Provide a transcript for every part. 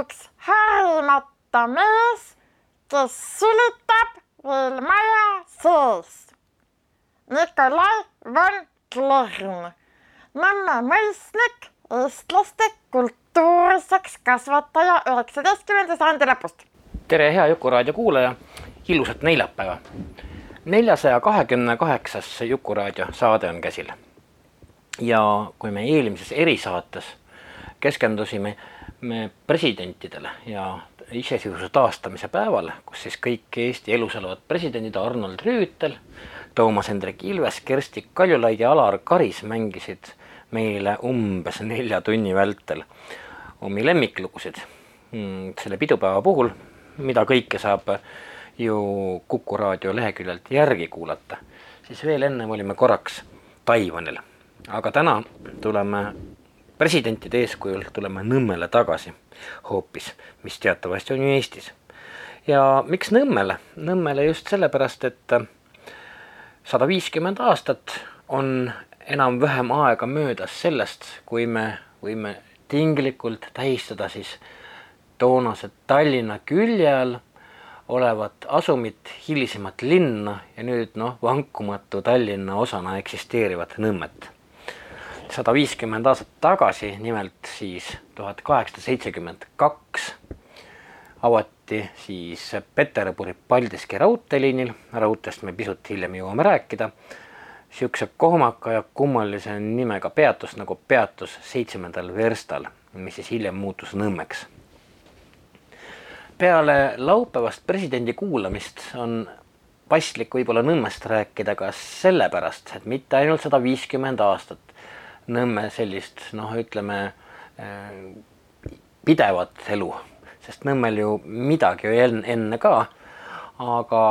üks harimata mees, kes sülitab veel maja sees. Nikolai von Klern, Nõmme mõisnik, eestlaste kultuurseks kasvataja üheksateistkümnenda sajandi lõpust. tere, hea Jukuraadio kuulaja, ilusat neljapäeva. neljasaja kahekümne kaheksas Jukuraadio saade on käsil. ja kui me eelmises erisaates keskendusime me presidentidele ja iseseisvuse taastamise päeval, kus siis kõik Eesti elus olevad presidendid Arnold Rüütel, Toomas Hendrik Ilves, Kersti Kaljulaid ja Alar Karis mängisid meile umbes nelja tunni vältel omi lemmiklugusid. Mm, selle pidupäeva puhul, mida kõike saab ju Kuku raadio leheküljelt järgi kuulata, siis veel ennem olime korraks Taiwanil, aga täna tuleme presidentide eeskujul tuleme Nõmmele tagasi hoopis, mis teatavasti on ju Eestis. ja miks Nõmmele? Nõmmele just sellepärast, et sada viiskümmend aastat on enam-vähem aega möödas sellest, kui me võime tinglikult tähistada siis toonase Tallinna külje all olevat asumit, hilisemat linna ja nüüd noh, vankumatu Tallinna osana eksisteerivat Nõmmet sada viiskümmend aastat tagasi, nimelt siis tuhat kaheksasada seitsekümmend kaks, avati siis Peterburi Paldiski raudteeliinil, raudteest me pisut hiljem jõuame rääkida, niisuguse kohmaka ja kummalise nimega peatus nagu peatus seitsmendal verstal, mis siis hiljem muutus Nõmmeks. peale laupäevast presidendi kuulamist on paslik võib-olla Nõmmest rääkida ka sellepärast, et mitte ainult sada viiskümmend aastat Nõmme sellist noh, ütleme äh, pidevat elu, sest Nõmmel ju midagi enne, enne ka, aga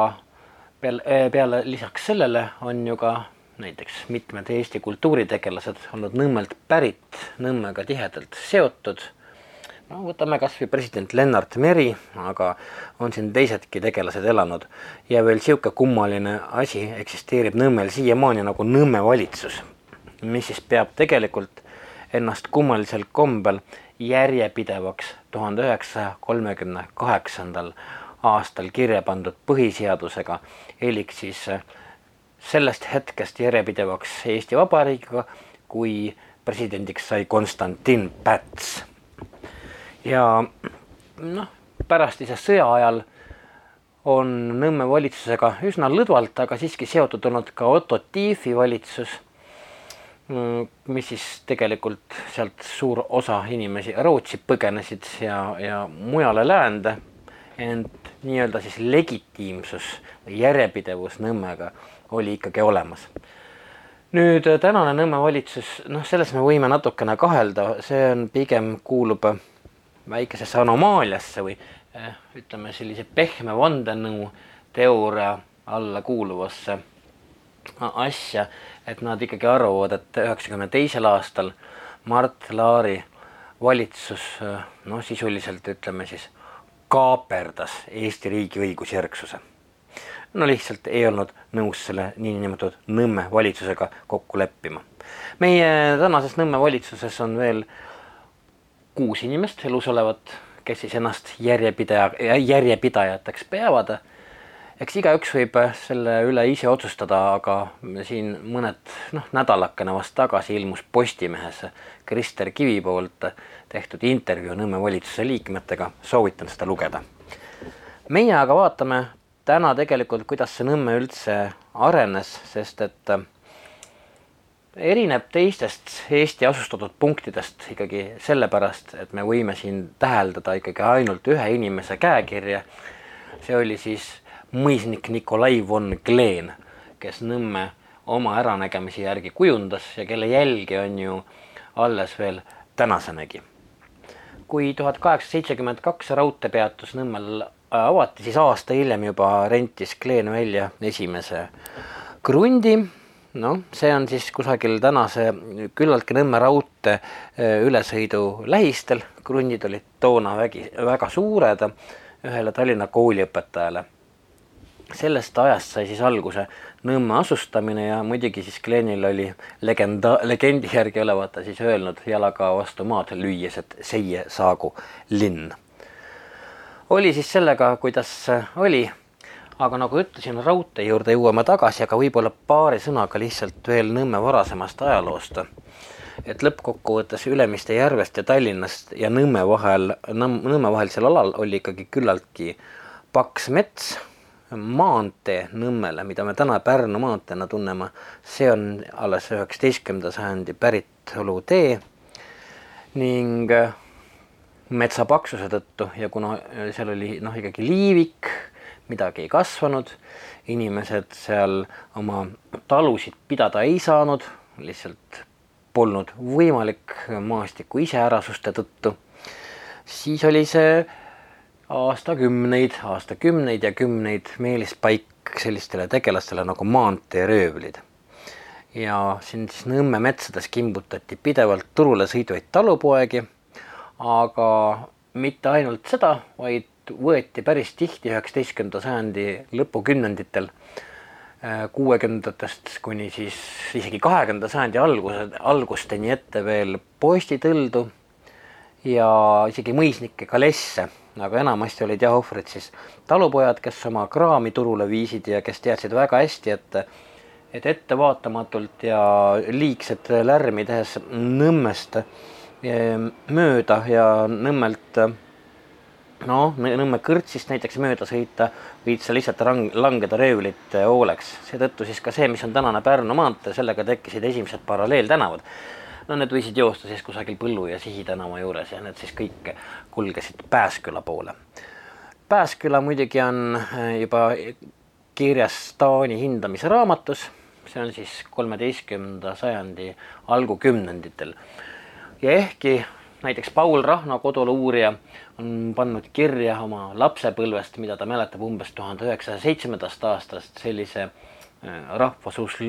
peale, äh, peale lisaks sellele on ju ka näiteks mitmed Eesti kultuuritegelased olnud Nõmmelt pärit, Nõmmega tihedalt seotud. no võtame kas või president Lennart Meri, aga on siin teisedki tegelased elanud. Ja veel niisugune kummaline asi eksisteerib Nõmmel siiamaani nagu Nõmme valitsus mis siis peab tegelikult ennast kummalisel kombel järjepidevaks tuhande üheksasaja kolmekümne kaheksandal aastal kirja pandud põhiseadusega, elik siis sellest hetkest järjepidevaks Eesti Vabariigiga, kui presidendiks sai Konstantin Päts. ja noh, pärast ise sõja ajal on Nõmme valitsusega üsna lõdvalt, aga siiski seotud olnud ka Otto Tiefi valitsus mis siis tegelikult sealt suur osa inimesi Rootsi põgenesid ja, ja mujale läände, ent nii-öelda siis legitiimsus või järjepidevus Nõmmega oli ikkagi olemas. nüüd tänane Nõmme valitsus, noh, selles me võime natukene kahelda, see on pigem kuulub väikesesse anomaaliasse või ütleme sellise pehme vandenõu teooria alla kuuluvasse asja, et nad ikkagi arvavad, et üheksakümne teisel aastal Mart Laari valitsus noh, sisuliselt ütleme siis kaaperdas Eesti riigi õigusjärgsuse. no lihtsalt ei olnud nõus selle niinimetatud Nõmme valitsusega kokku leppima. meie tänases Nõmme valitsuses on veel kuus inimest elus olevat, kes siis ennast järjepidaja, järjepidajateks peavad eks igaüks võib äh, selle üle ise otsustada, aga siin mõned noh, nädalakene vast tagasi ilmus Postimehes Krister Kivi poolt tehtud intervjuu Nõmme valitsuse liikmetega, soovitan seda lugeda. meie aga vaatame täna tegelikult, kuidas see Nõmme üldse arenes, sest et äh, erineb teistest Eesti asustatud punktidest ikkagi sellepärast, et me võime siin täheldada ikkagi ainult ühe inimese käekirja. see oli siis mõisnik Nikolai von Glen, kes Nõmme oma äranägemise järgi kujundas ja kelle jälgi on ju alles veel tänasenegi. kui tuhat kaheksasada seitsekümmend kaks raudteepeatus Nõmmel avati, siis aasta hiljem juba rentis Kleen välja esimese krundi. noh, see on siis kusagil tänase küllaltki Nõmme raudtee eh, ülesõidu lähistel. krundid olid toona vägi, väga suured ühele Tallinna kooliõpetajale. Sellest ajast sai siis alguse Nõmme asustamine ja muidugi siis Glenil oli legenda, legendi järgi olevat ta siis öelnud jalaga vastu maad lüües, et seie saagu linn oli siis sellega, kuidas oli. aga nagu ütlesin, raudtee juurde jõuame tagasi, aga võib-olla paari sõnaga lihtsalt veel Nõmme varasemast ajaloost. et lõppkokkuvõttes Ülemiste järvest ja Tallinnast ja Nõmme vahel, Nõmme vahelisel alal oli ikkagi küllaltki paks mets maantee Nõmmele, mida me täna Pärnu maanteena tunneme, see on alles üheksateistkümnenda sajandi päritolu tee ning metsa paksuse tõttu ja kuna äh, seal oli noh, ikkagi liivik, midagi ei kasvanud, inimesed seal oma talusid pidada ei saanud, lihtsalt polnud võimalik maastiku iseärasuste tõttu, siis oli see aastakümneid, aastakümneid ja kümneid meelispaik sellistele tegelastele nagu maanteeröövlid. ja siin siis Nõmme metsades kimbutati pidevalt turule sõitvaid talupoegi aga mitte ainult seda, vaid võeti päris tihti üheksateistkümnenda sajandi lõpukümnenditel, äh, kuuekümnendatest kuni siis isegi kahekümnenda sajandi alguse, algusteni ette veel postitõldu ja isegi mõisnikke kalesse, aga enamasti olid jah ohvrid siis talupojad, kes oma kraami turule viisid ja kes teadsid väga hästi, et et ettevaatamatult ja liigset lärmi tehes Nõmmest Ehm, mööda ja Nõmmelt noh, Nõmme kõrtsist näiteks mööda sõita, võid sa lihtsalt rang-, langeda röövlite hooleks. seetõttu siis ka see, mis on tänane Pärnu maantee, sellega tekkisid esimesed paralleeltänavad. No need võisid joosta siis kusagil Põllu ja Sihi tänava juures ja need siis kõik kulgesid Pääsküla poole. Pääsküla muidugi on eh, juba kirjas Taani hindamise raamatus, see on siis kolmeteistkümnenda sajandi algukümnenditel ja ehkki näiteks Paul Rahna koduluurija on pannud kirja oma lapsepõlvest, mida ta mäletab umbes tuhande üheksasaja seitsmendast aastast, sellise äh, rahvasuus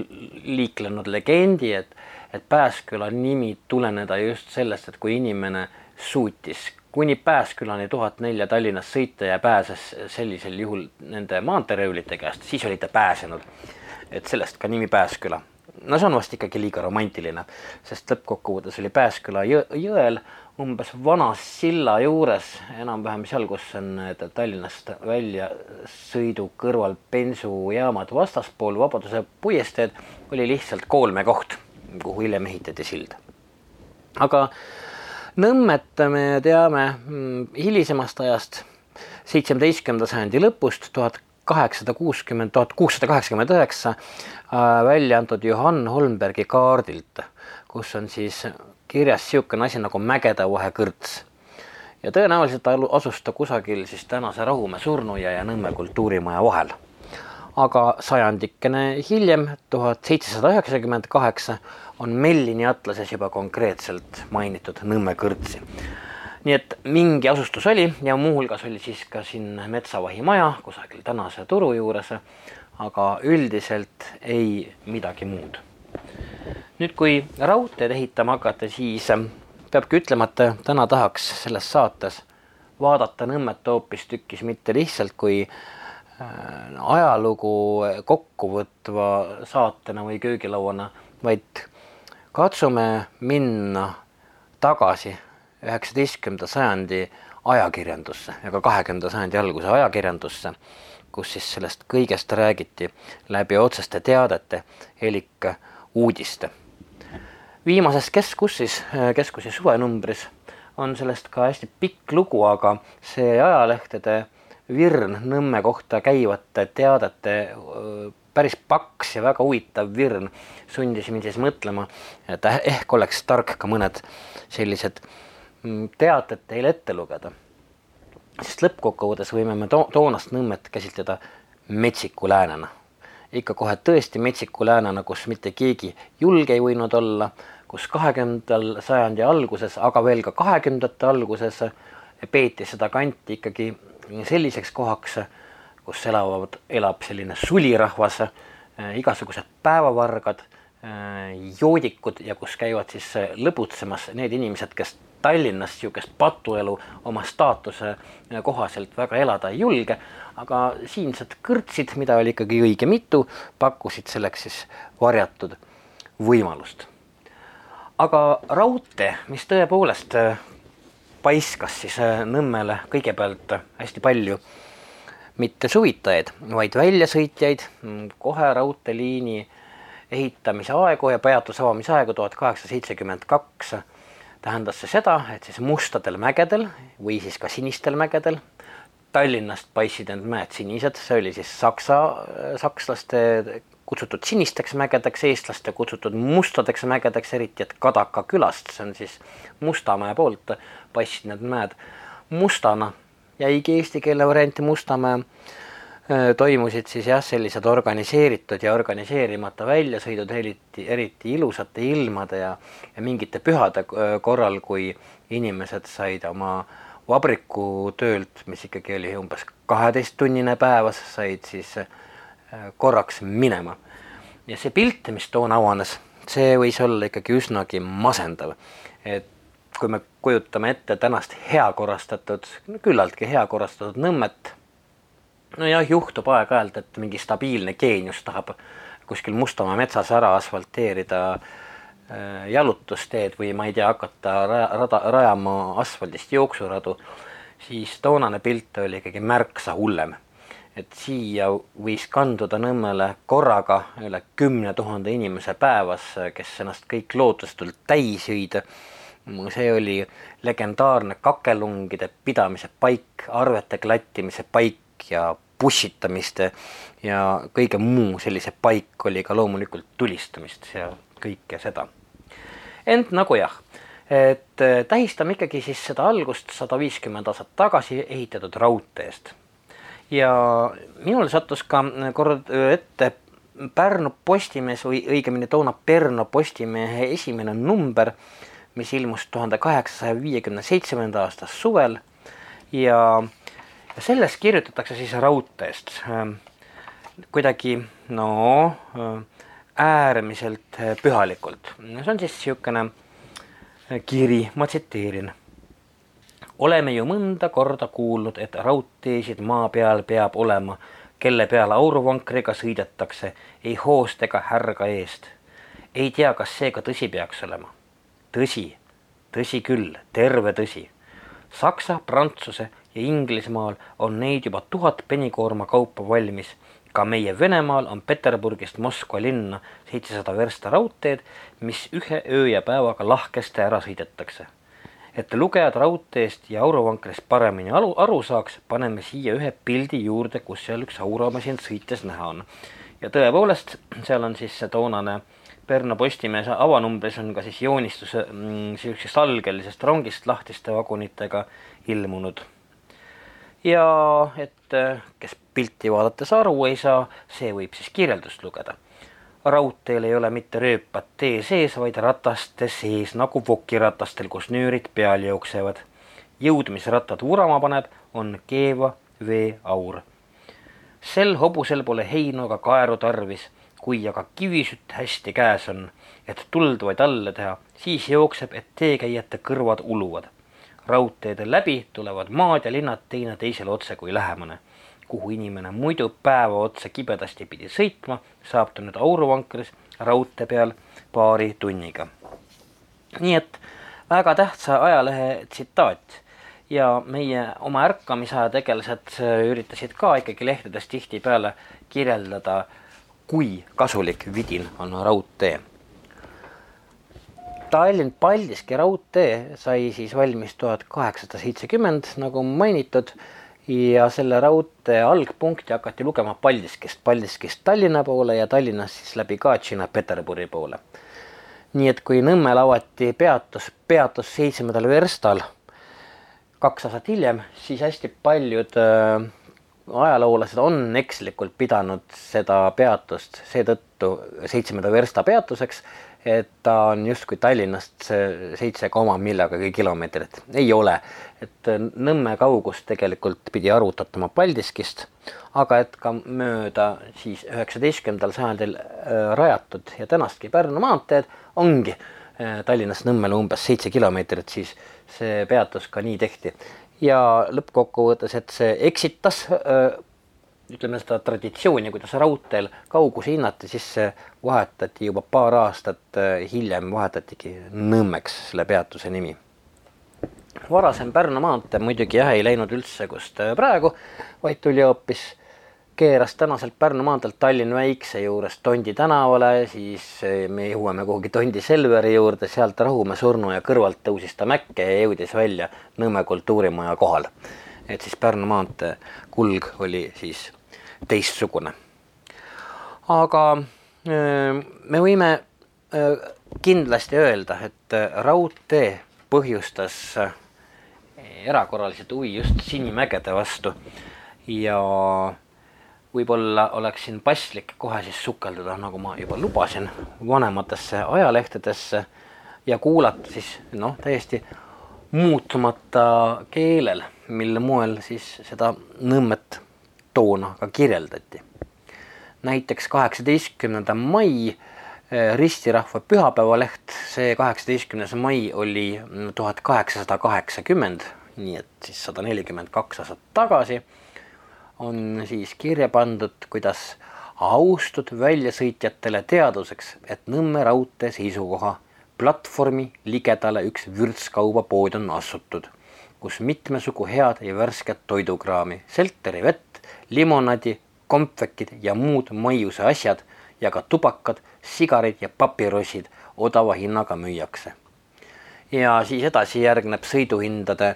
liiklenud legendi, et, et Pääsküla nimi tuleneda just sellest, et kui inimene suutis kuni Pääskülani tuhat nelja Tallinnast sõita ja pääses sellisel juhul nende maanteeröövlite käest, siis oli ta pääsenud. et sellest ka nimi Pääsküla no see on vast ikkagi liiga romantiline, sest lõppkokkuvõttes oli Pääsküla jõ jõel umbes vana silla juures, enam-vähem seal, kus on need Tallinnast väljasõidu kõrval bensujaamad vastaspool Vabaduse puiesteed, oli lihtsalt koolmekoht, kuhu hiljem ehitati sild. aga Nõmmet me teame mm, hilisemast ajast, seitsmeteistkümnenda sajandi lõpust, tuhat kaheksasada kuuskümmend, tuhat kuussada kaheksakümmend üheksa äh, välja antud Johann Holmbergi kaardilt, kus on siis kirjas niisugune asi nagu Mägedevahe kõrts. ja tõenäoliselt asus ta kusagil siis tänase Rahumäe surnuaia ja Nõmme kultuurimaja vahel. Aga sajandikene hiljem, tuhat seitsesada üheksakümmend kaheksa, on Mellini atlases juba konkreetselt mainitud Nõmme kõrtsi nii et mingi asustus oli ja muuhulgas oli siis ka siin Metsavahi maja kusagil tänase turu juures, aga üldiselt ei midagi muud. nüüd, kui raudteed ehitama hakata, siis peabki ütlema, et täna tahaks selles saates vaadata Nõmmet hoopistükkis mitte lihtsalt kui äh, ajalugu kokkuvõtva saatena või köögilauana, vaid katsume minna tagasi üheksateistkümnenda sajandi ajakirjandusse ja ka kahekümnenda sajandi alguse ajakirjandusse, kus siis sellest kõigest räägiti läbi otseste teadete elik uudiste. viimases Keskussis, Keskusi suvenumbris on sellest ka hästi pikk lugu, aga see ajalehtede virn Nõmme kohta käivate teadete päris paks ja väga huvitav virn sundis mind siis mõtlema, et ehk oleks tark ka mõned sellised Mm, teatet teile ette lugeda. sest lõppkokkuvõttes võime me to toonast Nõmmet käsitleda metsiku läänena. ikka kohe tõesti metsiku läänena, kus mitte keegi julge ei võinud olla, kus kahekümnendal sajandi alguses, aga veel ka kahekümnendate alguses peeti seda kanti ikkagi selliseks kohaks, kus elavad, elab selline sulirahvas, igasugused päevavargad, joodikud ja kus käivad siis lõbutsemas need inimesed, kes Tallinnas niisugust patuelu oma staatuse kohaselt väga elada ei julge, aga siinsed kõrtsid, mida oli ikkagi õige mitu, pakkusid selleks siis varjatud võimalust. aga raudtee, mis tõepoolest paiskas siis Nõmmele kõigepealt hästi palju mitte suvitajaid, vaid väljasõitjaid, kohe raudteeliini ehitamise aegu ja peatuse avamise aegu tuhat kaheksasada seitsekümmend kaks. Tähendas see seda, et siis mustadel mägedel või siis ka sinistel mägedel, Tallinnast paistsid need mäed sinised, see oli siis saksa, sakslaste kutsutud sinisteks mägedeks, eestlaste kutsutud mustadeks mägedeks, eriti et Kadaka külast, see on siis Mustamäe poolt, paistsid need mäed. Mustana, jäigi eesti keele varianti Mustamäe. Toimusid siis jah, sellised organiseeritud ja organiseerimata väljasõidud, eriti, eriti ilusate ilmade ja, ja mingite pühade korral, kui inimesed said oma vabrikutöölt, mis ikkagi oli umbes kaheteisttunnine päevas, said siis korraks minema. ja see pilt, mis toona avanes, see võis olla ikkagi üsnagi masendav. et kui me kujutame ette tänast hea korrastatud, küllaltki hea korrastatud Nõmmet nojah, juhtub aeg-ajalt, et mingi stabiilne geenius tahab kuskil Mustamäe metsas ära asfalteerida äh, jalutusteed või ma ei tea, hakata raja, rada, rajama asfaldist jooksuradu, siis toonane pilt oli ikkagi märksa hullem. Et siia võis kanduda Nõmmele korraga üle kümne tuhande inimese päevas, kes ennast kõik lootustult täis jõid. see oli legendaarne kakelungide pidamise paik, arvete klattimise paik, ja pussitamist ja kõige muu sellise paik oli ka loomulikult tulistamist ja kõike seda. ent nagu jah, et äh, tähistame ikkagi siis seda algust sada viiskümmend aastat tagasi ehitatud raudteest. Ja minul sattus ka kord ette Pärnu Postimees või õigemini toona Perno Postimehe esimene number, mis ilmus tuhande kaheksasaja viiekümne seitsmenda aasta suvel ja selles kirjutatakse siis raudteest ähm, kuidagi no äh, äärmiselt äh, pühalikult. see on siis niisugune äh, kiri, ma tsiteerin. Oleme ju mõnda korda kuulnud, et raudteesid maa peal peab olema, kelle peale auruvankriga sõidetakse, ei hoost ega härga eest. ei tea, kas see ka tõsi peaks olema. tõsi, tõsi küll, terve tõsi. Saksa, Prantsuse ja Inglismaal on neid juba tuhat penikoorma kaupa valmis. ka meie Venemaal on Peterburgist Moskva linna seitsesada versta raudteed, mis ühe öö ja päevaga lahkesti ära sõidetakse. Et lugejad raudteest ja auruvankrist paremini aru, aru saaks, paneme siia ühe pildi juurde, kus seal üks aurumasin sõites näha on. ja tõepoolest, seal on siis see toonane Pärnu Postimehe avanumbris on ka siis joonistus niisugusest mm, algelisest rongist lahtiste vagunitega ilmunud ja et kes pilti vaadates aru ei saa, see võib siis kirjeldust lugeda. Raudteel ei ole mitte rööpad tee sees, vaid rataste sees nagu vokiratastel, kus nöörid peal jooksevad. jõud, mis rattad vurama paneb, on keeva veeaur. sel hobusel pole heinu ega kaeru tarvis, kui aga kivisütt hästi käes on, et tuld vaid alla teha, siis jookseb, et teekäijate kõrvad uluvad raudteede läbi tulevad maad ja linnad teineteisele otse kui lähemale. Kuhu inimene muidu päeva otsa kibedasti pidi sõitma, saab ta nüüd auruvankris raudtee peal paari tunniga. nii et väga tähtsa ajalehe tsitaat ja meie oma ärkamisaja tegelased üritasid ka ikkagi lehtedes tihtipeale kirjeldada, kui kasulik vidin on raudtee Tallinn-Paldiski raudtee sai siis valmis tuhat kaheksasada seitsekümmend, nagu mainitud, ja selle raudtee algpunkti hakati lugema Paldiskist, Paldiskist Tallinna poole ja Tallinnast siis läbi Katšina Peterburi poole. nii et kui Nõmmel avati peatus, peatus seitsmendal verstal kaks aastat hiljem, siis hästi paljud äh, ajaloolased on ekslikult pidanud seda peatust seetõttu seitsmenda versta peatuseks, et ta on justkui Tallinnast seitse koma millegagi kilomeetrit, ei ole. et Nõmme kaugus tegelikult pidi arvutatama Paldiskist, aga et ka mööda siis üheksateistkümnendal sajandil äh, rajatud ja tänastki Pärnu maanteed ongi äh, Tallinnast Nõmmele umbes seitse kilomeetrit, siis see peatus ka nii tehti. ja lõppkokkuvõttes, et see eksitas äh, ütleme seda traditsiooni, kuidas raudteel kaugusi hinnati, siis see vahetati juba paar aastat äh, hiljem, vahetatigi Nõmmeks selle peatuse nimi. varasem Pärnu maantee muidugi jah, ei läinud üldse kust äh, praegu, vaid tuli hoopis, keeras tänaselt Pärnu maanteelt Tallinna Väikse juurest Tondi tänavale, siis äh, me jõuame kuhugi Tondi Selveri juurde, sealt Rahumäe surnu ja kõrvalt tõusis ta mäkke ja jõudis välja Nõmme kultuurimaja kohal. et siis Pärnu maantee kulg oli siis teistsugune. aga me võime kindlasti öelda, et raudtee põhjustas erakorraliselt huvi just Sinimägede vastu ja võib-olla oleks siin paslik kohe siis sukelduda, nagu ma juba lubasin, vanematesse ajalehtedesse ja kuulata siis noh, täiesti muutumata keelel, mille moel siis seda Nõmmet toona ka kirjeldati. näiteks kaheksateistkümnenda mai eh, ristirahva pühapäevaleht, see kaheksateistkümnes mai oli tuhat kaheksasada kaheksakümmend, nii et siis sada nelikümmend kaks aastat tagasi, on siis kirja pandud, kuidas austud väljasõitjatele teaduseks, et Nõmme raudtee seisukoha platvormi ligedale üks vürtskaubapood on asutud, kus mitmesugu head ja värsket toidukraami, selteri vett, limonaadi, kompvekid ja muud maiuse asjad ja ka tubakad, sigarid ja papirossid odava hinnaga müüakse. ja siis edasi järgneb sõiduhindade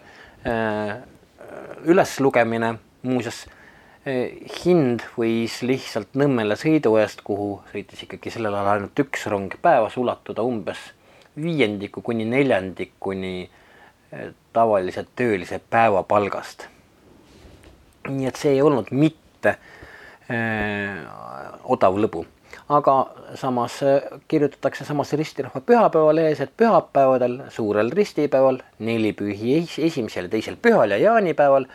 äh, üleslugemine, muuseas äh, hind võis lihtsalt Nõmmele sõidu eest, kuhu sõitis ikkagi sellel ajal ainult üks rong päevas, ulatuda umbes viiendiku kuni neljandikuni äh, tavalise töölise päevapalgast nii et see ei olnud mitte äh, odav lõbu. Aga samas äh, kirjutatakse samas ristirahva pühapäevalehes, et pühapäevadel, suurel ristipäeval, nelipühi esimesel ja teisel pühal ja jaanipäeval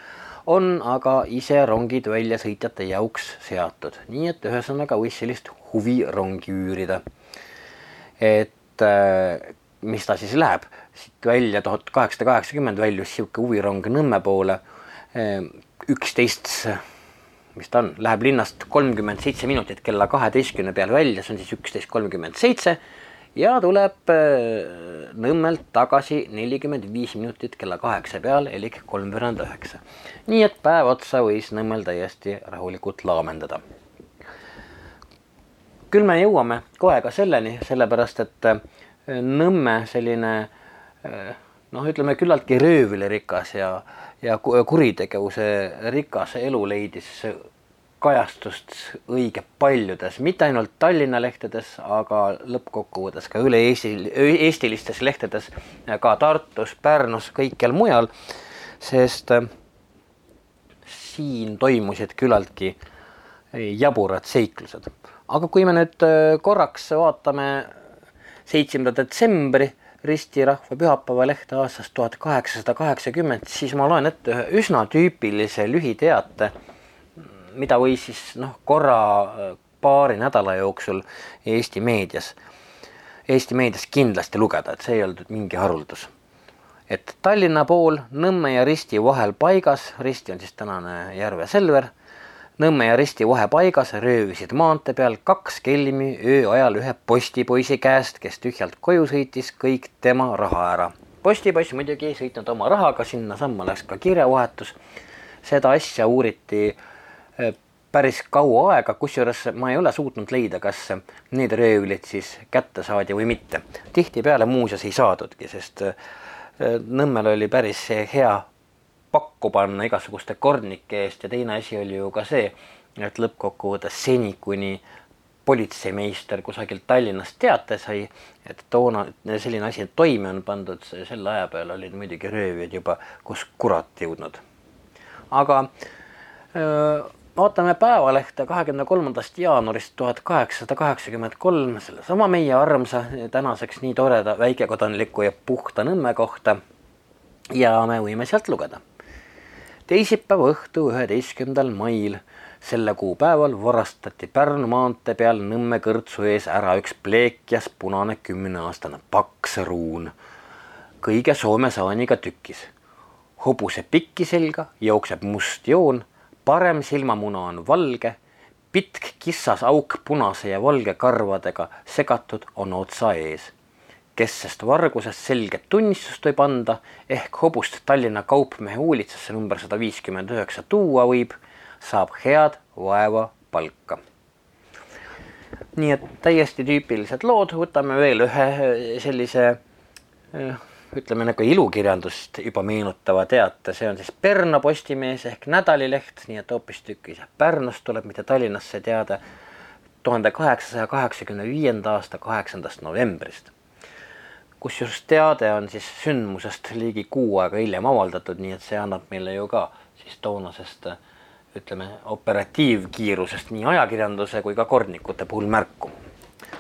on aga ise rongid väljasõitjate jaoks seatud, nii et ühesõnaga võis sellist huvirongi üürida. et äh, mis ta siis läheb, siit välja tuhat kaheksasada kaheksakümmend väljus sihuke huvirong Nõmme poole. Äh, üksteist, mis ta on, läheb linnast kolmkümmend seitse minutit kella kaheteistkümne peal välja, see on siis üksteist kolmkümmend seitse ja tuleb äh, Nõmmelt tagasi nelikümmend viis minutit kella kaheksa peal elik kolmveerand üheksa. nii et päev otsa võis Nõmmel täiesti rahulikult laamendada. küll me jõuame kohe ka selleni, sellepärast et äh, Nõmme selline äh, noh, ütleme küllaltki röövlirikas ja ja kuritegevuse rikas elu leidis kajastust õige paljudes, mitte ainult Tallinna lehtedes, aga lõppkokkuvõttes ka üle Eesti, eestilistes lehtedes, ka Tartus, Pärnus, kõikjal mujal, sest äh, siin toimusid küllaltki jaburad seiklused. aga kui me nüüd äh, korraks vaatame seitsmenda detsembri ristirahva pühapäevalehte aastast tuhat kaheksasada kaheksakümmend, siis ma loen ette ühe üsna tüüpilise lühiteate, mida võis siis noh, korra paari nädala jooksul Eesti meedias, Eesti meedias kindlasti lugeda, et see ei olnud mingi haruldus. et Tallinna pool Nõmme ja Risti vahel paigas, Risti on siis tänane Järve Selver Nõmme ja Risti vahepaigas röövisid maantee peal kaks kelmi öö ajal ühe postipoisi käest, kes tühjalt koju sõitis kõik tema raha ära. postipoiss muidugi ei sõitnud oma rahaga, sinnasamma läks ka kirjavahetus. seda asja uuriti äh, päris kaua aega, kusjuures ma ei ole suutnud leida, kas need röövlid siis kätte saadi või mitte. tihtipeale muuseas ei saadudki, sest äh, Nõmmel oli päris hea pakku panna igasuguste kordnike eest ja teine asi oli ju ka see, et lõppkokkuvõttes seni, kuni politseimeister kusagilt Tallinnast teate sai, et toona selline asi toime on pandud, selle aja peal olid muidugi röövijad juba kus kurat jõudnud. aga öö, vaatame Päevalehte kahekümne kolmandast jaanuarist tuhat kaheksasada kaheksakümmend kolm, sellesama meie armsa, tänaseks nii toreda, väikekodanliku ja puhta Nõmme kohta. ja me võime sealt lugeda. Teisipäeva õhtu, üheteistkümnendal mail selle kuupäeval varastati Pärnu maantee peal Nõmme kõrtsu ees ära üks pleekjas punane kümneaastane paks ruun, kõige Soome saaniga tükis. hobuse pikki selga jookseb must joon parem silmamuna on valge, pitk kissas auk punase ja valge karvadega segatud on otsa ees. Kes sest vargusest selget tunnistust võib anda, ehk hobust Tallinna kaupmehe huulitsasse number sada viiskümmend üheksa tuua võib, saab head vaeva palka. nii et täiesti tüüpilised lood, võtame veel ühe sellise eh, ütleme nagu ilukirjandust juba meenutava teate, see on siis Pärnu Postimees ehk nädalileht, nii et hoopistükkis Pärnust tuleb, mitte Tallinnasse teade, tuhande kaheksasaja kaheksakümne viienda aasta kaheksandast novembrist. Kusjuures teade on siis sündmusest ligi kuu aega hiljem avaldatud, nii et see annab meile ju ka siis toonasest ütleme, operatiivkiirusest nii ajakirjanduse kui ka kordnikute puhul märku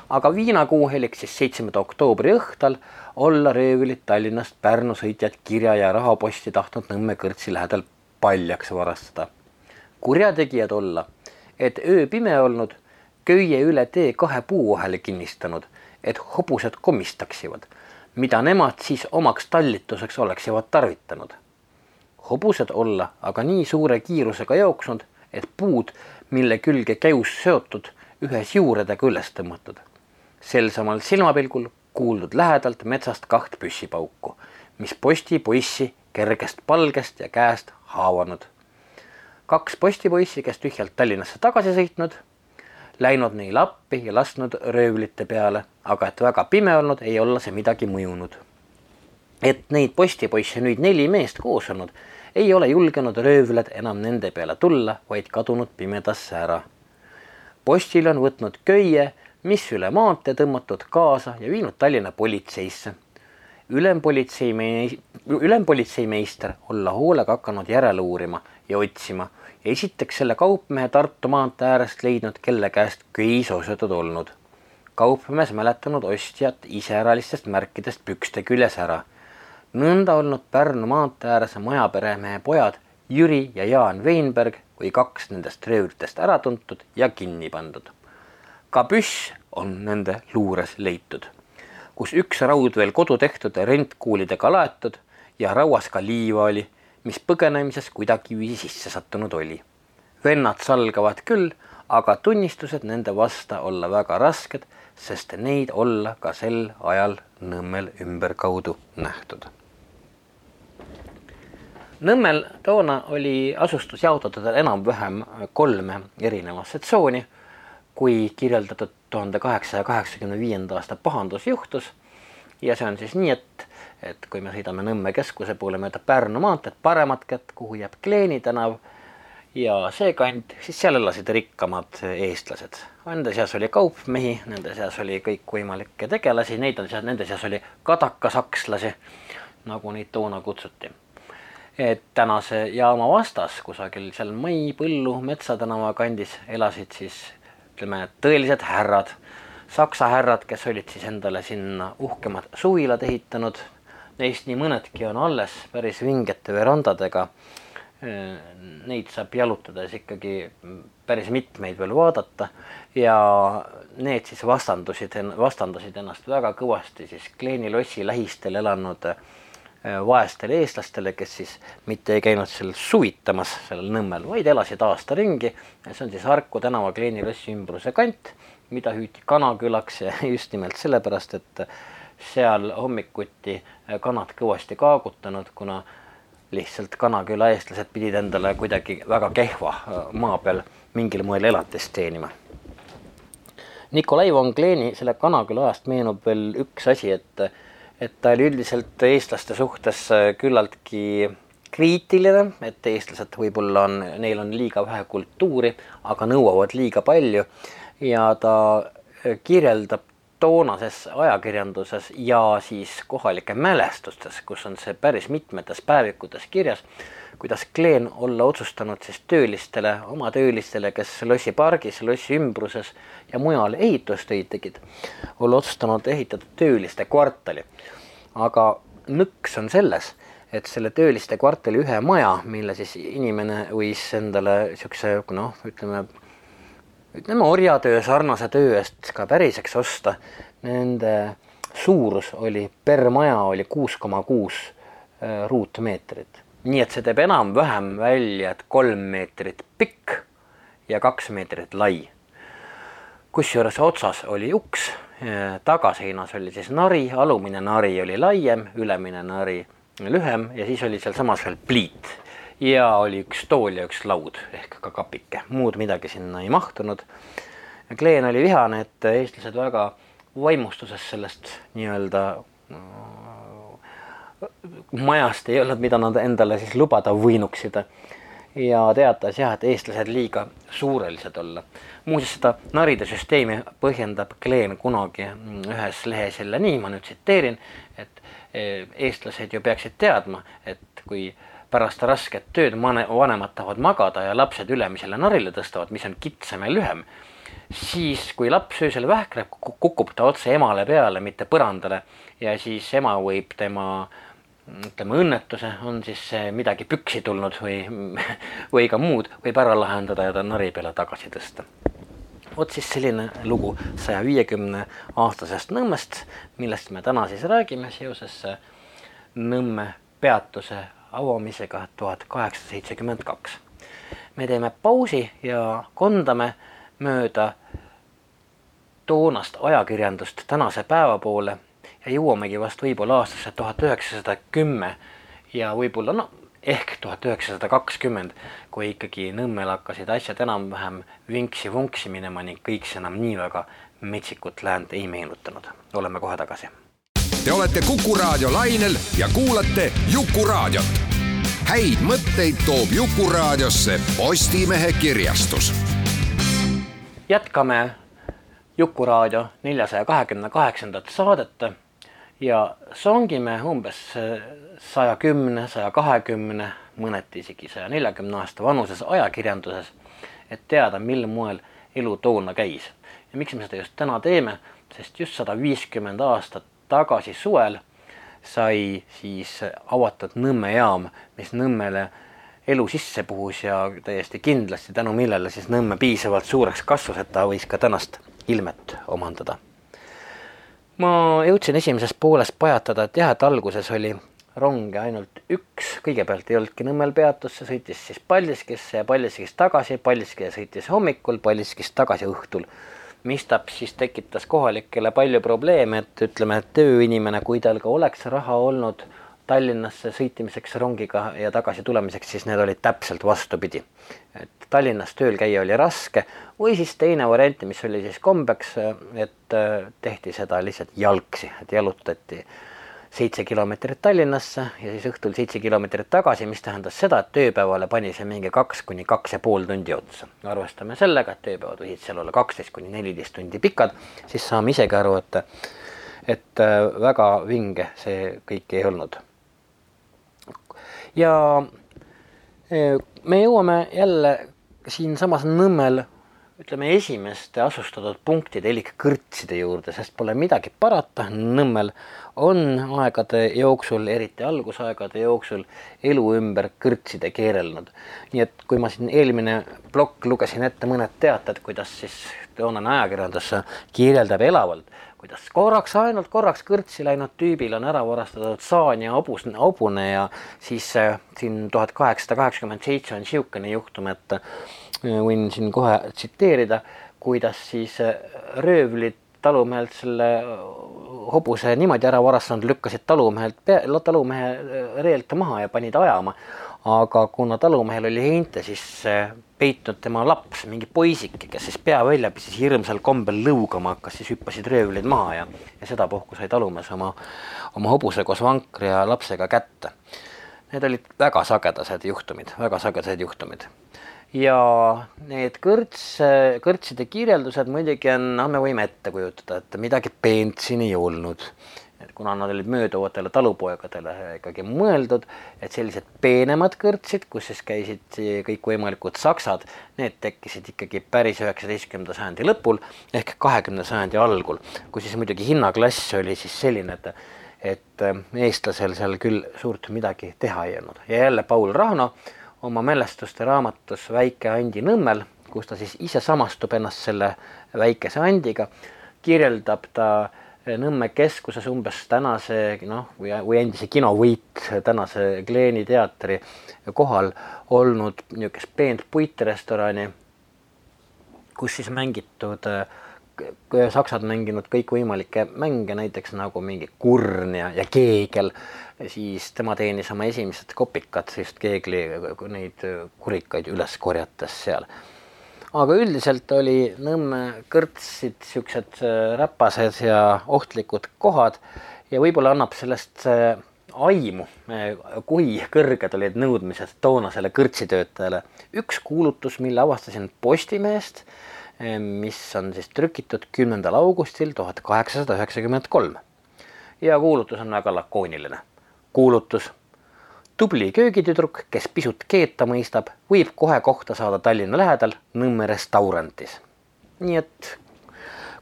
aga viinakuu heliks siis seitsmenda oktoobri õhtul olla röövlid Tallinnast Pärnu sõitjad kirja ja rahaposti tahtnud Nõmme kõrtsi lähedal paljaks varastada. kurjategijad olla, et öö pime olnud, köie üle tee kahe puu vahele kinnistanud, et hobused komistaksivad, mida nemad siis omaks tallituseks oleksivat tarvitanud. hobused olla aga nii suure kiirusega jooksnud, et puud, mille külge käus seotud, ühes juuredega üles tõmmatud sel samal silmapilgul kuuldud lähedalt metsast kaht püssipauku, mis postipoissi kergest palgest ja käest haavanud. kaks postipoissi, kes tühjalt Tallinnasse tagasi sõitnud, läinud neile appi ja lasknud röövlite peale, aga et väga pime olnud, ei olla see midagi mõjunud. et neid postipoisse nüüd neli meest koos olnud, ei ole julgenud röövlad enam nende peale tulla, vaid kadunud pimedasse ära. postil on võtnud köie mis üle maantee tõmmatud kaasa ja viinud Tallinna politseisse. ülempolitsei, ülempolitseimeister olla hoolega hakanud järele uurima ja otsima esiteks selle kaupmehe Tartu maantee äärest leidnud, kelle käest köis ostetud olnud. kaupmees mäletanud ostjat iseäralistest märkidest pükste küljes ära. nõnda olnud Pärnu maantee ääres majaperemehe pojad Jüri ja Jaan Veinberg kui kaks nendest röövritest ära tuntud ja kinni pandud ka püss on nende luures leitud, kus üks raud veel kodu tehtud rentkuulidega laetud ja rauas ka liiva oli, mis põgenemises kuidagiviisi sisse sattunud oli. vennad salgavad küll, aga tunnistused nende vasta olla väga rasked, sest neid olla ka sel ajal Nõmmel ümberkaudu nähtud. Nõmmel toona oli asustus jaotatud enam-vähem kolme erinevasse tsooni kui kirjeldatud tuhande kaheksasaja kaheksakümne viienda aasta pahandus juhtus. ja see on siis nii, et, et kui me sõidame Nõmme keskuse poole mööda Pärnu maanteed paremat kätt, kuhu jääb Kleeni tänav ja see kant, siis seal elasid rikkamad eestlased. Nende seas oli kaupmehi, nende seas oli kõikvõimalikke tegelasi, neid on seal, nende seas oli kadakasakslasi, nagu neid toona kutsuti et tänase jaama vastas kusagil seal Mai Põllu Metsatänava kandis elasid siis ütleme, tõelised härrad, saksa härrad, kes olid siis endale sinna uhkemad suvilad ehitanud. Neist nii mõnedki on alles päris vingete verandadega. Neid saab jalutades ikkagi päris mitmeid veel vaadata ja need siis vastandusid, vastandasid ennast väga kõvasti siis Kleeni lossi lähistel elanud äh, Äh, vaestele eestlastele, kes siis mitte ei käinud seal suvitamas sellel Nõmmel, vaid elasid aasta ringi. see on siis Harku tänava Kleeni lossi ümbruse kant, mida hüüti Kanakülaks ja just nimelt sellepärast, et seal hommikuti kanad kõvasti kaagutanud, kuna lihtsalt Kanaküla eestlased pidid endale kuidagi väga kehva äh, maa peal mingil moel elatist teenima. Nikolai von Kleeni selle Kanaküla ajast meenub veel üks asi, et et ta oli üldiselt eestlaste suhtes äh, küllaltki kriitiline, et eestlased võib-olla on, neil on liiga vähe kultuuri, aga nõuavad liiga palju ja ta äh, kirjeldab toonases ajakirjanduses ja siis kohalike mälestustes, kus on see päris mitmetes päevikutes kirjas, kuidas Kleen olla otsustanud siis töölistele, oma töölistele, kes Lossi pargis, Lossi ümbruses ja mujal ehitustöid tegid, olla otsustanud ehitada tööliste kvartali. aga nõks on selles, et selle tööliste kvartali ühe maja, mille siis inimene võis endale niisuguse noh, ütleme, ütleme orjatöö sarnase töö eest ka päriseks osta, nende suurus oli per maja oli kuus koma kuus äh, ruutmeetrit. nii et see teeb enam-vähem välja, et kolm meetrit pikk ja kaks meetrit lai. kusjuures otsas oli uks, äh, tagaseinas oli siis nari, alumine nari oli laiem, ülemine nari lühem ja siis oli sealsamas veel pliit ja oli üks tool ja üks laud ehk ka kapike, muud midagi sinna ei mahtunud. Kleen oli vihane, et eestlased väga vaimustuses sellest nii-öelda majast ei olnud, mida nad endale siis lubada võinuksid. ja teatas jah, et eestlased liiga suurelised olla. muuseas, seda naride süsteemi põhjendab Kleen kunagi ühes lehes jälle nii, ma nüüd tsiteerin, et e, eestlased ju peaksid teadma, et kui pärast rasket tööd vanemad tahavad magada ja lapsed ülemisele narile tõstavad, mis on kitsam ja lühem siis kui laps öösel vähkleb, kukub ta otse emale peale, mitte põrandale ja siis ema võib tema ütleme õnnetuse, on siis midagi püksi tulnud või, või ka muud, võib ära lahendada ja ta nari peale tagasi tõsta. vot siis selline lugu saja viiekümne aastasest Nõmmest, millest me täna siis räägime seoses Nõmme peatuse avamisega tuhat kaheksasada seitsekümmend kaks. me teeme pausi ja kondame mööda toonast ajakirjandust tänase päeva poole ja jõuamegi vast võib-olla aastasse tuhat üheksasada kümme ja võib-olla no ehk tuhat üheksasada kakskümmend, kui ikkagi Nõmmel hakkasid asjad enam-vähem vinksi-vunksi minema ning kõik see enam nii väga metsikut läänt ei meenutanud. oleme kohe tagasi. Te olete Kuku raadio lainel ja kuulate Jukuraadiot. häid mõtteid toob Jukuraadiosse Postimehe kirjastus jätkame Jukuraadio neljasaja kahekümne kaheksandat saadet ja songime umbes saja kümne, saja kahekümne, mõneti isegi saja neljakümne aasta vanuses ajakirjanduses, et teada, mil moel elu toona käis. ja miks me seda just täna teeme, sest just sada viiskümmend aastat tagasi suvel sai siis avatud Nõmme jaam, mis Nõmmele elu sisse puhus ja täiesti kindlasti tänu millele siis Nõmme piisavalt suureks kasvas, et ta võis ka tänast ilmet omandada. ma jõudsin esimeses pooles pajatada, et jah, et alguses oli ronge ainult üks, kõigepealt ei olnudki Nõmmel peatust, see sõitis siis Paldiskisse ja Paldiskist tagasi, Paldiski sõitis hommikul, Paldiskist tagasi õhtul. Mistap siis tekitas kohalikele palju probleeme, et ütleme, et tööinimene, kui tal ka oleks raha olnud Tallinnasse sõitmiseks rongiga ja tagasi tulemiseks, siis need olid täpselt vastupidi. et Tallinnas tööl käia oli raske või siis teine variant, mis oli siis kombeks, et äh, tehti seda lihtsalt jalgsi, et jalutati seitse kilomeetrit Tallinnasse ja siis õhtul seitse kilomeetrit tagasi, mis tähendas seda, et tööpäevale pani see mingi kaks kuni kaks ja pool tundi otsa. arvestame sellega, et tööpäevad võisid seal olla kaksteist kuni neliteist tundi pikad, siis saame isegi aru, et et äh, väga vinge see kõik ei olnud ja e, me jõuame jälle siinsamas Nõmmel ütleme esimeste asustatud punktide elik kõrtside juurde, sest pole midagi parata, Nõmmel on aegade jooksul, eriti algusaegade jooksul elu ümber kõrtside keerelnud. nii et kui ma siin eelmine plokk lugesin ette mõned teated, kuidas siis toonane ajakirjandus kirjeldab elavalt kuidas korraks, ainult korraks kõrtsi läinud tüübil on ära varastatud saan ja hobus, hobune ja siis äh, siin tuhat kaheksasada kaheksakümmend seitse on niisugune juhtum, et võin siin kohe tsiteerida, kuidas siis äh, röövlid talumehelt selle hobuse niimoodi ära varastanud, lükkasid talumehelt, talumehe reelt maha ja panid ajama aga kuna talumehel oli heinte, siis peitnud tema laps, mingi poisike, kes siis pea välja pissis hirmsal kombel lõugama hakkas, siis hüppasid röövlid maha ja, ja sedapuhku sai talumees oma, oma hobuse koos vankri ja lapsega kätte. Need olid väga sagedased juhtumid, väga sagedased juhtumid. Ja need kõrts, kõrtside kirjeldused muidugi on, noh, me võime ette kujutada, et midagi peent siin ei olnud. Et kuna nad olid mööduvatele talupoegadele ikkagi mõeldud, et sellised peenemad kõrtsid, kus siis käisid kõikvõimalikud saksad, need tekkisid ikkagi päris üheksateistkümnenda sajandi lõpul ehk kahekümnenda sajandi algul, kus siis muidugi hinnaklass oli siis selline, et et eestlasel seal küll suurt midagi teha ei olnud ja jälle Paul Rahno oma mälestuste raamatus Väike Andi Nõmmel, kus ta siis ise samastub ennast selle väikese Andiga, kirjeldab ta äh, Nõmme keskuses umbes tänase noh, või, või endise kinovõit tänase Kleeni teatri kohal olnud niisugust peent puitrestorani, kus siis mängitud, saksad mänginud kõikvõimalikke mänge, näiteks nagu mingi kurn ja, ja keegel, siis tema teenis oma esimesed kopikad just keegli neid kurikaid üles korjates seal aga üldiselt oli Nõmme kõrtsid siuksed äh, räpased ja ohtlikud kohad ja võib-olla annab sellest äh, aimu, äh, kui kõrged olid nõudmised toonasele kõrtsitöötajale. üks kuulutus, mille avastasin Postimehest, mis on siis trükitud kümnendal augustil tuhat kaheksasada üheksakümmend kolm. ja kuulutus on väga lakooniline. kuulutus tubli köögitüdruk, kes pisut keeta mõistab, võib kohe kohta saada Tallinna lähedal Nõmme restaurantis. nii et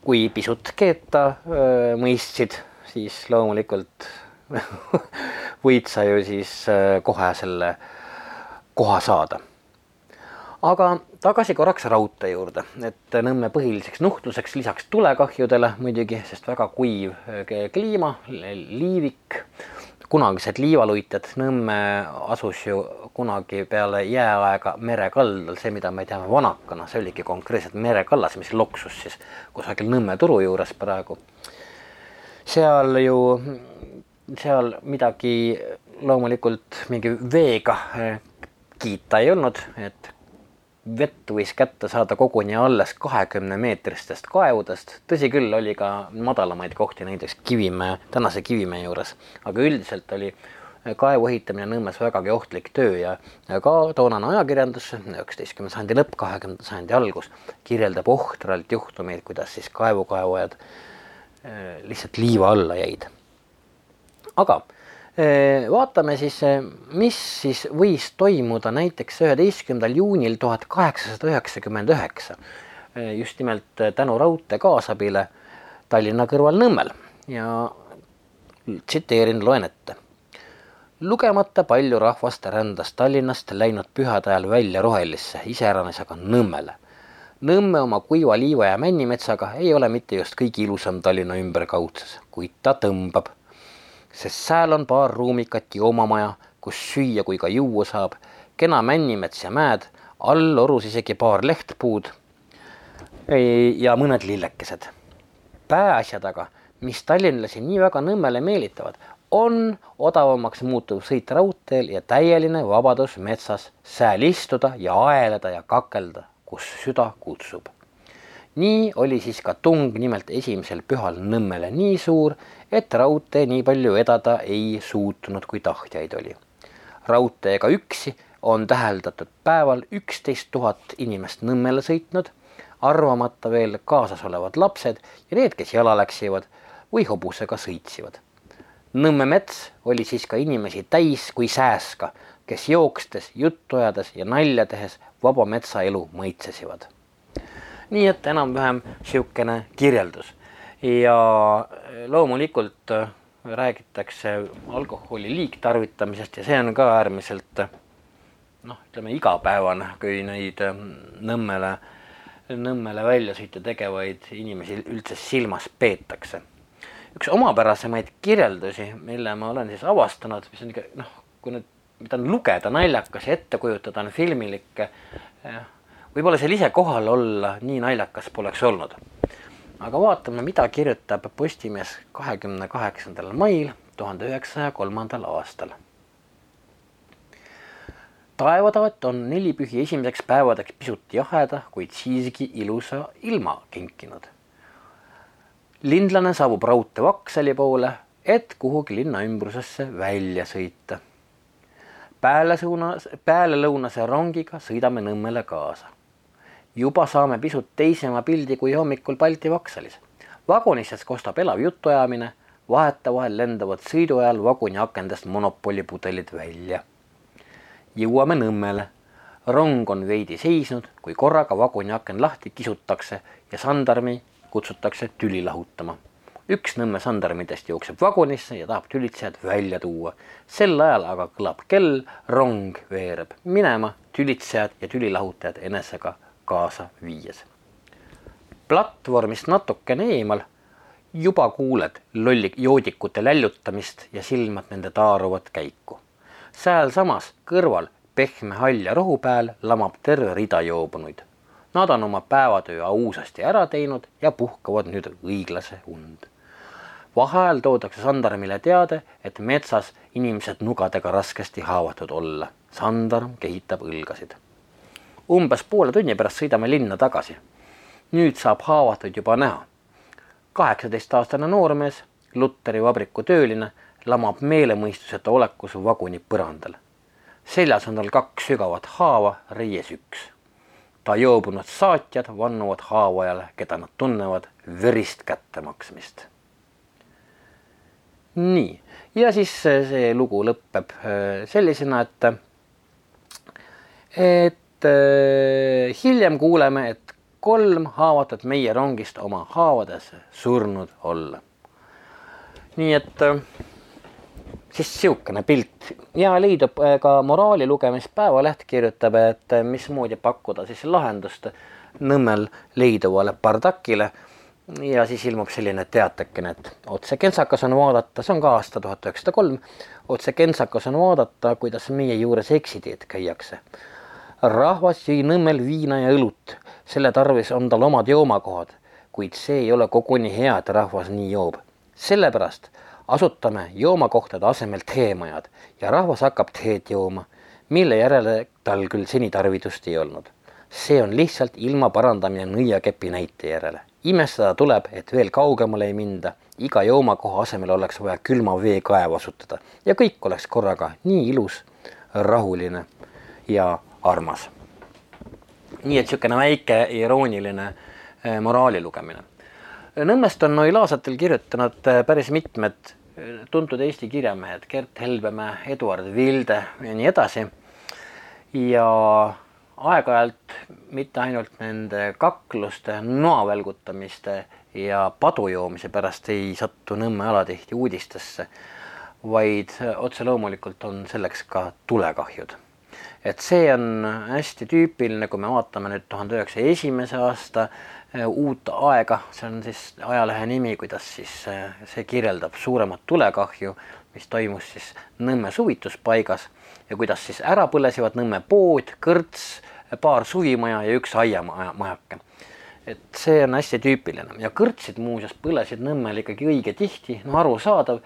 kui pisut keeta öö, mõistsid, siis loomulikult võid sa ju siis öö, kohe selle koha saada. Aga tagasi korraks raudtee juurde, et Nõmme põhiliseks nuhtluseks lisaks tulekahjudele muidugi, sest väga kuiv kliima, liivik kunagised liivaluitjad, Nõmme asus ju kunagi peale jääaega mere kaldal, see, mida me teame vanakana, see oligi konkreetselt merekallas, mis loksus siis kusagil Nõmme turu juures praegu. seal ju, seal midagi loomulikult mingi veega eh, kiita ei olnud, et vett võis kätte saada koguni alles kahekümne meetristest kaevudest. tõsi küll, oli ka madalamaid kohti, näiteks Kivimäe, tänase Kivimäe juures, aga üldiselt oli kaevu ehitamine Nõmmes vägagi ohtlik töö ja, ka toonane ajakirjandus, üheksateistkümnenda sajandi lõpp, kahekümnenda sajandi algus, kirjeldab ohtralt juhtumeid, kuidas siis kaevukaevajad äh, lihtsalt liiva alla jäid. aga vaatame siis, mis siis võis toimuda näiteks üheteistkümnendal juunil tuhat kaheksasada üheksakümmend üheksa. just nimelt tänu raudtee kaasabile Tallinna kõrval Nõmmel ja tsiteerin, loen ette. lugemata palju rahvast rändas Tallinnast läinud pühade ajal välja Rohelisse, iseäranis aga Nõmmele. Nõmme oma kuiva liiva ja männimetsaga ei ole mitte just kõige ilusam Tallinna ümberkaudses, kuid ta tõmbab sest sääl on paar ruumikat joomamaja, kus süüa kui ka juua saab, kena männimets ja mäed, all orus isegi paar lehtpuud. Ja mõned lillekesed. pääasjad aga, mis tallinlasi nii väga Nõmmele meelitavad, on odavamaks muutuv sõit raudteel ja täieline vabadus metsas sääl istuda ja aeleda ja kakelda, kus süda kutsub nii oli siis ka tung nimelt esimesel pühal Nõmmele nii suur, et raudtee nii palju vedada ei suutnud, kui tahtjaid oli. raudteega üksi on täheldatud päeval üksteist tuhat inimest Nõmmele sõitnud, arvamata veel kaasas olevad lapsed ja need, kes jala läksivad või hobusega sõitsivad. Nõmme mets oli siis ka inimesi täis kui sääska, kes jookstes, juttu ajades ja nalja tehes vaba metsaelu mõitsesivad nii et enam-vähem niisugune kirjeldus ja loomulikult äh, räägitakse alkoholi liigtarvitamisest ja see on ka äärmiselt noh, ütleme igapäevane, kui neid Nõmmele, Nõmmele väljasõite tegevaid inimesi üldse silmas peetakse. üks omapärasemaid kirjeldusi, mille ma olen siis avastanud, mis on ikka noh, kui nüüd, mida on lugeda naljakas ja ette kujutada on filmilik eh, võib-olla seal ise kohal olla nii naljakas poleks olnud. aga vaatame, mida kirjutab Postimees kahekümne kaheksandal mail tuhande üheksasaja kolmandal aastal. taevataat on nelipühi esimeseks päevadeks pisut jaheda, kuid siiski ilusa ilma kinkinud. lindlane saabub raudtee Vaksali poole, et kuhugi linna ümbrusesse välja sõita. pealesuunas, pealelõunase rongiga sõidame Nõmmele kaasa juba saame pisut teisema pildi kui hommikul Balti Vaksalis. vagonistes kostab elav jutuajamine, vahetevahel lendavad sõidu ajal vaguni akendest monopolipudelid välja. jõuame Nõmmele. rong on veidi seisnud, kui korraga vaguni aken lahti kisutakse ja sandarmi kutsutakse tüli lahutama. üks Nõmme sandarmidest jookseb vagunisse ja tahab tülitsejad välja tuua. sel ajal aga kõlab kell, rong veereb minema, tülitsejad ja tülilahutajad enesega kaasa viies. platvormist natukene eemal juba kuuled lolli joodikute läljutamist ja silmad nende taaruvat käiku. sealsamas kõrval pehme hall ja rohupäel lamab terve rida joobunuid. Nad on oma päevatöö ausasti ära teinud ja puhkavad nüüd õiglase und. vaheajal toodakse Sandarmile teade, et metsas inimesed nugadega raskesti haavatud olla. Sandarm kehitab õlgasid. Umbes poole tunni pärast sõidame linna tagasi. nüüd saab haavatuid juba näha kaheksateistaastane noormees, Lutteri vabriku tööline, lamab meelemõistuseta olekus vaguni põrandal. seljas on tal kaks sügavat haava, reies üks. ta joobunud saatjad vannuvad haavajale, keda nad tunnevad, verist kättemaksmist. nii, ja siis see lugu lõpeb äh, sellisena, et, et hiljem kuuleme, et kolm haavatud meie rongist oma haavadesse surnud olla. nii et äh, siis niisugune pilt ja leidub äh, ka moraali lugemist, Päevaleht kirjutab, et mismoodi pakkuda siis lahendust Nõmmel leiduvale bardakile. ja siis ilmub selline teatekene, et otse kentsakas on vaadata, see on ka aasta tuhat üheksasada kolm, otse kentsakas on vaadata, kuidas meie juures eksiteed käiakse rahvas jõi Nõmmel viina ja õlut, selle tarvis on tal omad joomakohad, kuid see ei ole koguni hea, et rahvas nii joob. sellepärast asutame joomakohtade asemel teemajad ja rahvas hakkab teed jooma, mille järele tal küll seni tarvidust ei olnud. see on lihtsalt ilma parandamine nõiakepi näite järele. imestada tuleb, et veel kaugemale ei minda, iga joomakoha asemel oleks vaja külma veekaev asutada ja kõik oleks korraga nii ilus, rahuline ja armas. nii et niisugune väike irooniline eh, moraali lugemine. Nõmmest on noil aastatel kirjutanud eh, päris mitmed eh, tuntud Eesti kirjamehed, Gert Helbemäe, Eduard Vilde ja nii edasi. ja aeg-ajalt mitte ainult nende kakluste, noa välgutamiste ja padu joomise pärast ei satu Nõmme alatihti uudistesse, vaid otse loomulikult on selleks ka tulekahjud et see on hästi tüüpiline, kui me vaatame nüüd tuhande üheksasaja esimese aasta äh, uut aega, see on siis ajalehe nimi, kuidas siis äh, see kirjeldab suuremat tulekahju, mis toimus siis Nõmme suvituspaigas ja kuidas siis ära põlesivad Nõmme pood, kõrts, paar suvimaja ja üks aiamajake. et see on hästi tüüpiline. Ja kõrtsid muuseas põlesid Nõmmel ikkagi õige tihti, no arusaadav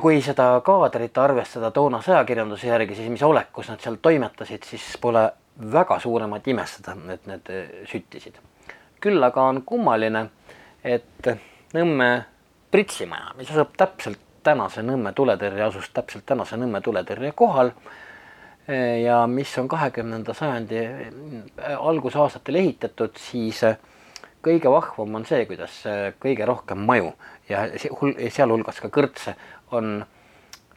kui seda kaadrit arvestada toonase ajakirjanduse järgi, siis mis olekus nad seal toimetasid, siis pole väga suuremat imestada, et need eh, süttisid. küll aga on kummaline, et Nõmme pritsimaja, mis asub täpselt tänase Nõmme tuletõrje, asus täpselt tänase Nõmme tuletõrje kohal eh, ja mis on kahekümnenda sajandi algusaastatel ehitatud, siis kõige vahvam on see, kuidas kõige rohkem maju ja sealhulgas ka kõrtse on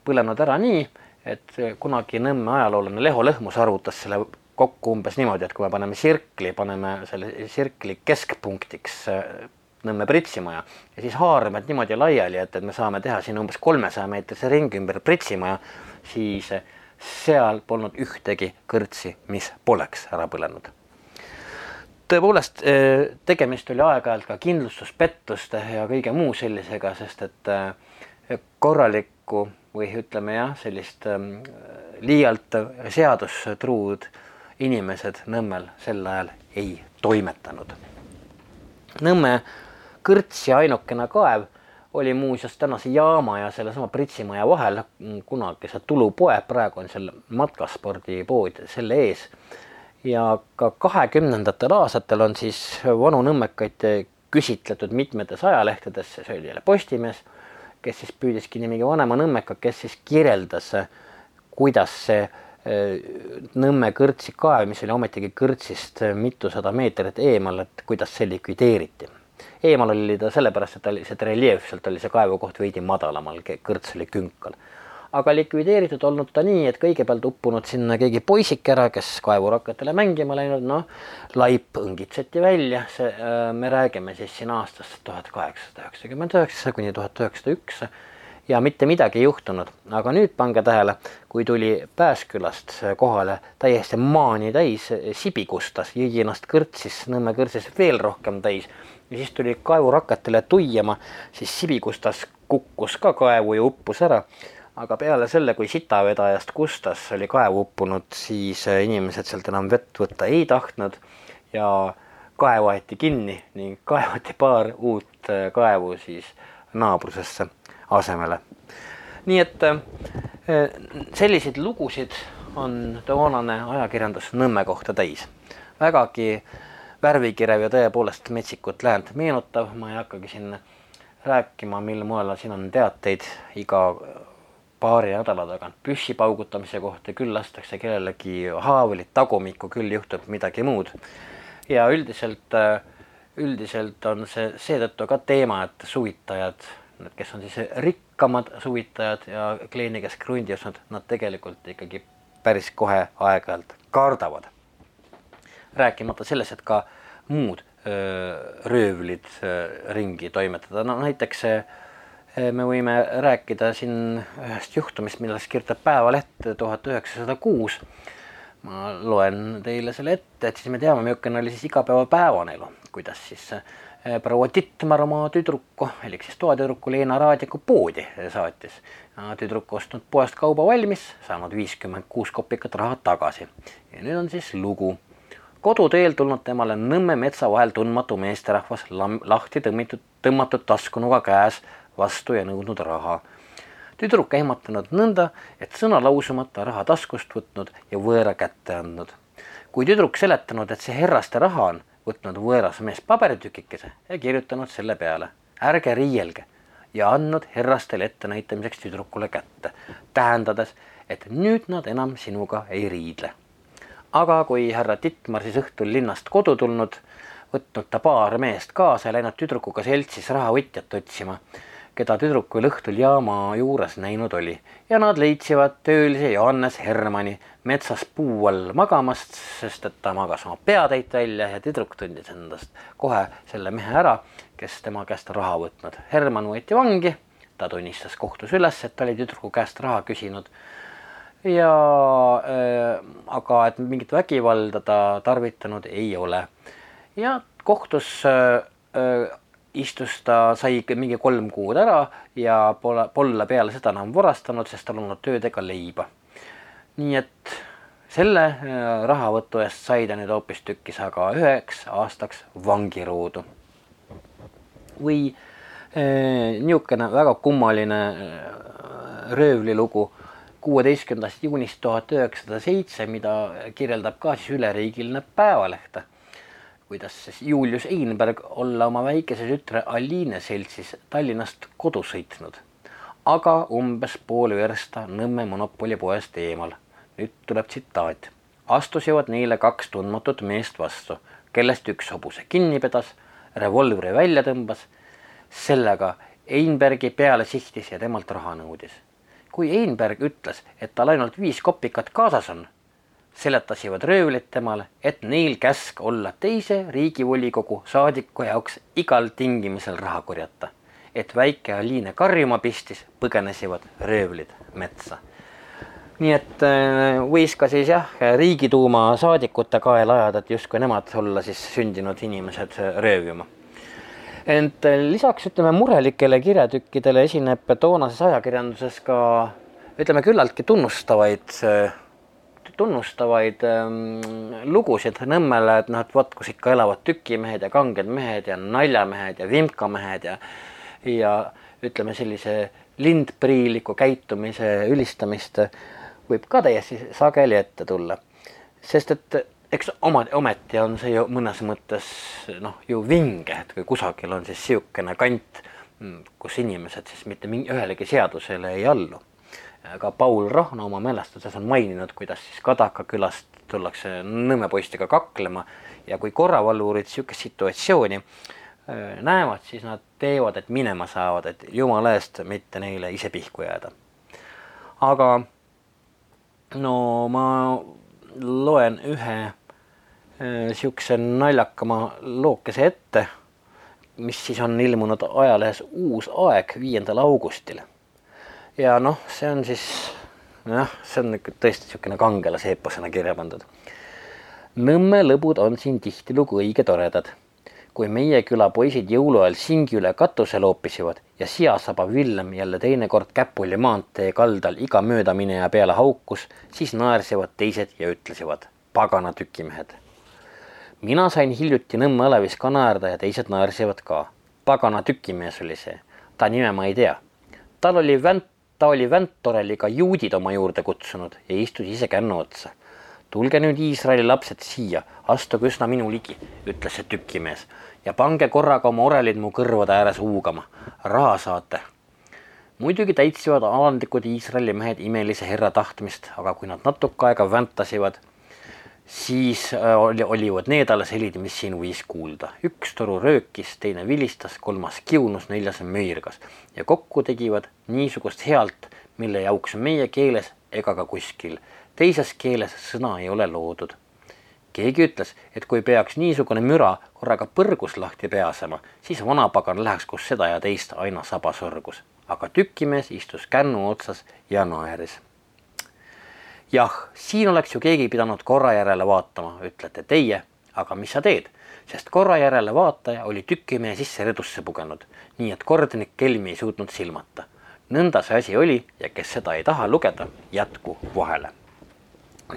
põlenud ära nii, et kunagi Nõmme ajaloolane Leho Lõhmus arvutas selle kokku umbes niimoodi, et kui me paneme sirkli, paneme selle sirkli keskpunktiks äh, Nõmme pritsimaja ja siis haarame niimoodi laiali, et, et me saame teha siin umbes kolmesaja meetrise ringi ümber pritsimaja, siis äh, seal polnud ühtegi kõrtsi, mis poleks ära põlenud. tõepoolest, äh, tegemist oli aeg-ajalt ka kindlustuspettuste ja kõige muu sellisega, sest et äh, korralikku või ütleme jah, sellist ähm, liialt seadustruud inimesed Nõmmel sel ajal ei toimetanud. Nõmme kõrts ja ainukene kaev oli muuseas tänase jaama ja sellesama Pritsimaja vahel kunagise tulupoe, praegu on seal matkaspordipood selle ees. ja ka kahekümnendatel aastatel on siis vanu nõmmekaid küsitletud mitmetes ajalehtedes, see oli jälle Postimees kes siis püüdiski nii mingi vanema nõmmeka, kes siis kirjeldas, kuidas see äh, Nõmme kõrtsi kaev, mis oli ometigi kõrtsist mitusada meetrit eemal, et kuidas see likvideeriti. eemal oli ta sellepärast, et ta oli, see reljeefselt oli see kaevukoht veidi madalamal, kõrts oli künkal. Aga likvideeritud olnud ta nii, et kõigepealt uppunud sinna keegi poisike ära, kes kaevurakatele mängima läinud, noh, laip õngitseti välja, see, äh, me räägime siis siin aastast tuhat kaheksasada üheksakümmend üheksa kuni tuhat üheksasada üks ja mitte midagi ei juhtunud, aga nüüd pange tähele, kui tuli Pääskülast kohale täiesti maani täis, sibi kustas, jõi ennast kõrtsis, Nõmme kõrtsis veel rohkem täis. Ja siis tuli kaevurakatele tuiama, siis sibi kustas kukkus ka kaevu ja uppus ära. Aga peale selle, kui sitavedajast kustas oli kaevu uppunud, siis inimesed sealt enam vett võtta ei tahtnud ja kaev aeti kinni ning kaevati paar uut kaevu siis naabrusesse asemele. nii et äh, selliseid lugusid on toonane ajakirjandus Nõmme kohta täis. vägagi värvikirev ja tõepoolest metsikut läänt meenutav, ma ei hakkagi siin rääkima, mil moel siin on teateid iga paari nädala tagant püssi paugutamise kohta, küll lastakse kellelegi haavlit tagumikku, küll juhtub midagi muud. ja üldiselt, äh, üldiselt on see seetõttu ka teema, et suvitajad need, kes on siis rikkamad suvitajad ja kleeni, kes krundi ostnud, nad tegelikult ikkagi päris kohe aeg-ajalt kardavad. rääkimata sellest, et ka muud öö, röövlid öö, ringi toimetada, no näiteks me võime rääkida siin ühest juhtumist, millest kirjutab Päevaleht tuhat üheksasada kuus. ma loen teile selle ette, et siis me teame, milline oli siis igapäevapäevane elu, kuidas siis Eh, proua Tittmar oma tüdruku, elik siis toatüdruku Leena Raadiku poodi saatis. tüdruk ostnud poest kauba valmis, saanud viiskümmend kuus kopikat raha tagasi. ja nüüd on siis lugu. koduteel tulnud temale Nõmme metsa vahel tundmatu meesterahvas lahti tõmmitud, tõmmatud taskunuga käes vastu ja nõudnud raha. tüdruk ehmatanud nõnda, et sõna lausumata raha taskust võtnud ja võõra kätte andnud. kui tüdruk seletanud, et see herraste raha on võtnud võõras mees paberitükikese ja kirjutanud selle peale ärge riielge ja andnud herrastele ettenäitamiseks tüdrukule kätte, tähendades, et nüüd nad enam sinuga ei riidle. aga kui härra Tittmar siis õhtul linnast kodu tulnud, võtnud ta paar meest kaasa ja läinud tüdrukuga seltsis rahavõtjat otsima keda tüdrukul õhtul jaama juures näinud oli ja nad leitsivad töölise Johannes Hermanni metsas puu all magamast, sest et ta magas oma peatäit välja ja tüdruk tundis endast kohe selle mehe ära, kes tema käest raha võtnud. Herman võeti vangi, ta tunnistas kohtus üles, et ta oli tüdruku käest raha küsinud ja äh, aga et mingit vägivalda ta tarvitanud ei ole. ja kohtus äh, äh, istus ta, sai mingi kolm kuud ära ja pole, pole peale seda enam varastanud, sest tal olnud töödega leiba. nii et selle äh, rahavõtu eest sai ta nüüd hoopistükkis aga üheks aastaks vangiruudu. või äh, niisugune väga kummaline äh, röövlilugu kuueteistkümnendast juunist tuhat üheksasada seitse, mida kirjeldab ka siis üleriigiline Päevaleht kuidas siis Julius Einberg olla oma väikese tütre Aliine seltsis Tallinnast kodu sõitnud, aga umbes pool versta Nõmme monopolipoest eemal. nüüd tuleb tsitaat. astusivad neile kaks tundmatut meest vastu, kellest üks hobuse kinni pedas, revolvri välja tõmbas, sellega Einbergi peale sihtis ja temalt raha nõudis. kui Einberg ütles, et tal ainult viis kopikat kaasas on seletasivad röövlid temale, et neil käsk olla teise riigivolikogu saadiku jaoks igal tingimusel raha korjata. et väike Aliine karjuma pistis, põgenesivad röövlid metsa. nii et äh, võis ka siis jah, Riigiduuma saadikute kaela ajada, et justkui nemad olla siis sündinud inimesed äh, röövima ent äh, lisaks ütleme murelikele kirjatükkidele esineb toonases ajakirjanduses ka ütleme küllaltki tunnustavaid tunnustavaid ähm, lugusid Nõmmele, et noh, et vot kus ikka elavad tükimehed ja kanged mehed ja naljamehed ja vimkamehed ja ja ütleme, sellise lindpriiliku käitumise ülistamist võib ka täiesti sageli ette tulla. sest et eks oma, ometi on see ju mõnes mõttes noh, ju vinge, et kui kusagil on siis niisugune kant, kus inimesed siis mitte mingi ühelegi seadusele ei allu ka Paul Rahna oma mälestuses on maininud, kuidas siis Kadaka külast tullakse Nõmme poistega kaklema ja kui korravalvurid niisugust situatsiooni näevad, siis nad teevad, et minema saavad, et jumala eest mitte neile ise pihku jääda. aga no ma loen ühe niisuguse naljakama lookese ette, mis siis on ilmunud ajalehes Uus Aeg viiendal augustil. Ja noh, see on siis jah, see on tõesti niisugune kangelase eeposena kirja pandud. Nõmme lõbud on siin tihtilugu õige toredad. kui meie küla poisid jõuluajal Singi üle katuse loopisivad ja siasaba Villem jälle teinekord Käpuli maantee kaldal iga möödamineja peale haukus, siis naersivad teised ja ütlesid, pagana tükimehed. mina sain hiljuti Nõmme alevis ka naerda ja teised naersivad ka. pagana tükimees oli see, ta nime ma ei tea. tal oli vänt ta oli Väntoreliga juudid oma juurde kutsunud ja istus ise kännu otsa. tulge nüüd Iisraeli lapsed siia, astuge üsna minu ligi, ütles see tükimees ja pange korraga oma orelid mu kõrvade ääres huugama. raha saate. muidugi täitsivad alandlikud Iisraeli mehed imelise herra tahtmist, aga kui nad natuke aega väntasivad, siis äh, oli, olivad need alles helid, mis siin võis kuulda. üks toru röökis, teine vilistas, kolmas kiunus, neljas möirgas ja kokku tegivad niisugust healt, mille jaoks meie keeles ega ka kuskil teises keeles sõna ei ole loodud. keegi ütles, et kui peaks niisugune müra korraga põrgus lahti peasema, siis vanapagan läheks koos seda ja teist aina sabasorgus. aga tükimees istus kännu otsas ja naeris jah, siin oleks ju keegi pidanud korra järele vaatama, ütlete teie, aga mis sa teed, sest korra järele vaataja oli tükimehe sisse redusse pugenud, nii et kordnik kelmi ei suutnud silmata. nõnda see asi oli ja kes seda ei taha lugeda, jätku vahele.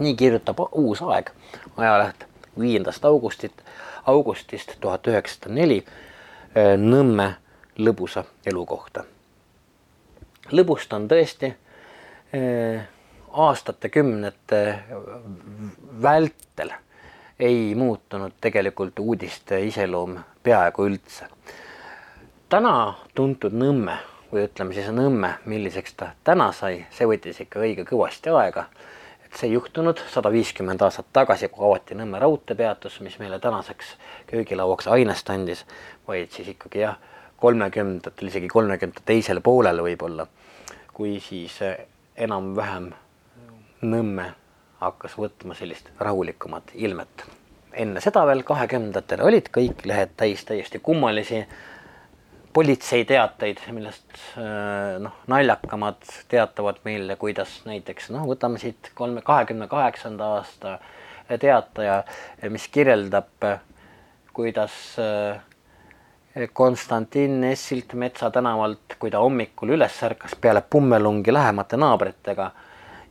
nii kirjutab Uus Aeg, ajaleht viiendast augustit, augustist tuhat üheksasada neli Nõmme lõbusa elu kohta. lõbust on tõesti äh, aastate-kümnete vältel ei muutunud tegelikult uudiste iseloom peaaegu üldse. täna tuntud Nõmme või ütleme siis Nõmme, milliseks ta täna sai, see võttis ikka õige kõvasti aega. et see ei juhtunud sada viiskümmend aastat tagasi, kui avati Nõmme raudteepeatus, mis meile tänaseks köögilauaks ainest andis, vaid siis ikkagi jah, kolmekümnendatel, isegi kolmekümnendate teisel poolel võib-olla, kui siis enam-vähem Nõmme hakkas võtma sellist rahulikumat ilmet. enne seda veel kahekümnendatel olid kõik lehed täis täiesti kummalisi politseiteateid, millest äh, noh, naljakamad teatavad meile, kuidas näiteks noh, võtame siit kolme, kahekümne kaheksanda aasta teataja, mis kirjeldab, kuidas äh, Konstantin Essilt Metsa tänavalt, kui ta hommikul üles ärkas peale pummelungi lähemate naabritega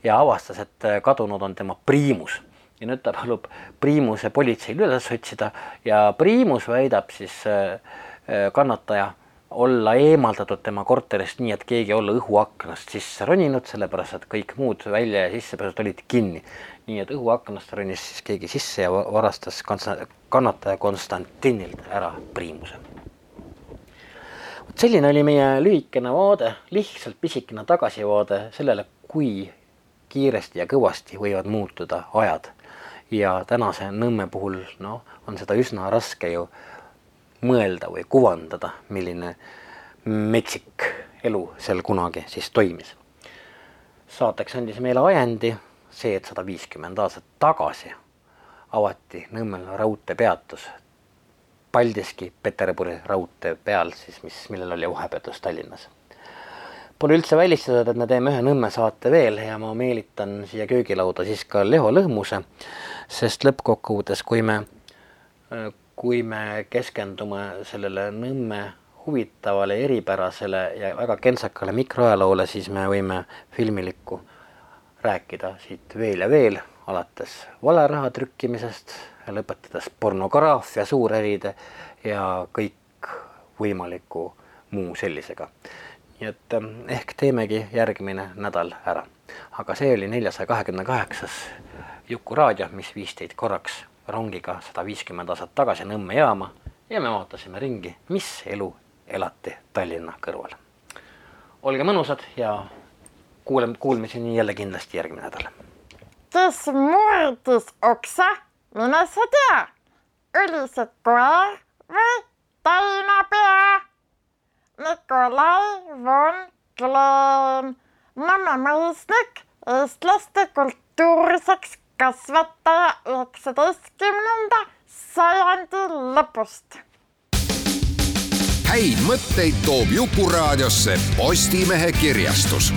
ja avastas, et äh, kadunud on tema priimus ja nüüd ta palub priimuse politseil üles otsida ja priimus väidab siis äh, äh, kannataja olla eemaldatud tema korterist nii, et keegi olla õhuaknast sisse roninud, sellepärast et kõik muud välja ja sissepääsud olid kinni. nii et õhuaknast ronis siis keegi sisse ja varastas kannataja Konstantinilt ära priimuse. vot selline oli meie lühikene vaade, lihtsalt pisikene tagasivaade sellele, kui kiiresti ja kõvasti võivad muutuda ajad. ja tänase Nõmme puhul noh, on seda üsna raske ju mõelda või kuvandada, milline metsik elu seal kunagi siis toimis. saateks andis meile ajendi see, et sada viiskümmend aastat tagasi avati Nõmmel raudteepeatus Paldiski Peterburi raudtee peal siis, mis, millel oli vahepeatus Tallinnas Pole üldse välistatud, et me teeme ühe Nõmme saate veel ja ma meelitan siia köögilauda siis ka Leho Lõhmuse, sest lõppkokkuvõttes, kui me, kui me keskendume sellele Nõmme huvitavale, eripärasele ja väga kentsakale mikroajaloole, siis me võime filmilikku rääkida siit veel ja veel, alates valeraha trükkimisest, lõpetades pornograafia suuräride ja kõik võimaliku muu sellisega nii et ähm, ehk teemegi järgmine nädal ära. aga see oli neljasaja kahekümne kaheksas Juku-raadio, mis viis teid korraks rongiga sada viiskümmend aastat tagasi Nõmme jaama ja me vaatasime ringi, mis elu elati Tallinna kõrval. olge mõnusad ja kuuleme, kuulmiseni jälle kindlasti järgmine nädal. kes murdis oksa, mine sa tea, oli see koer või Teinapea, Nikolai von Gleem, Nõmme mõisnik, eestlaste kultuuriseks kasvataja üheksateistkümnenda sajandi lõpust. häid mõtteid toob Jukuraadiosse Postimehe kirjastus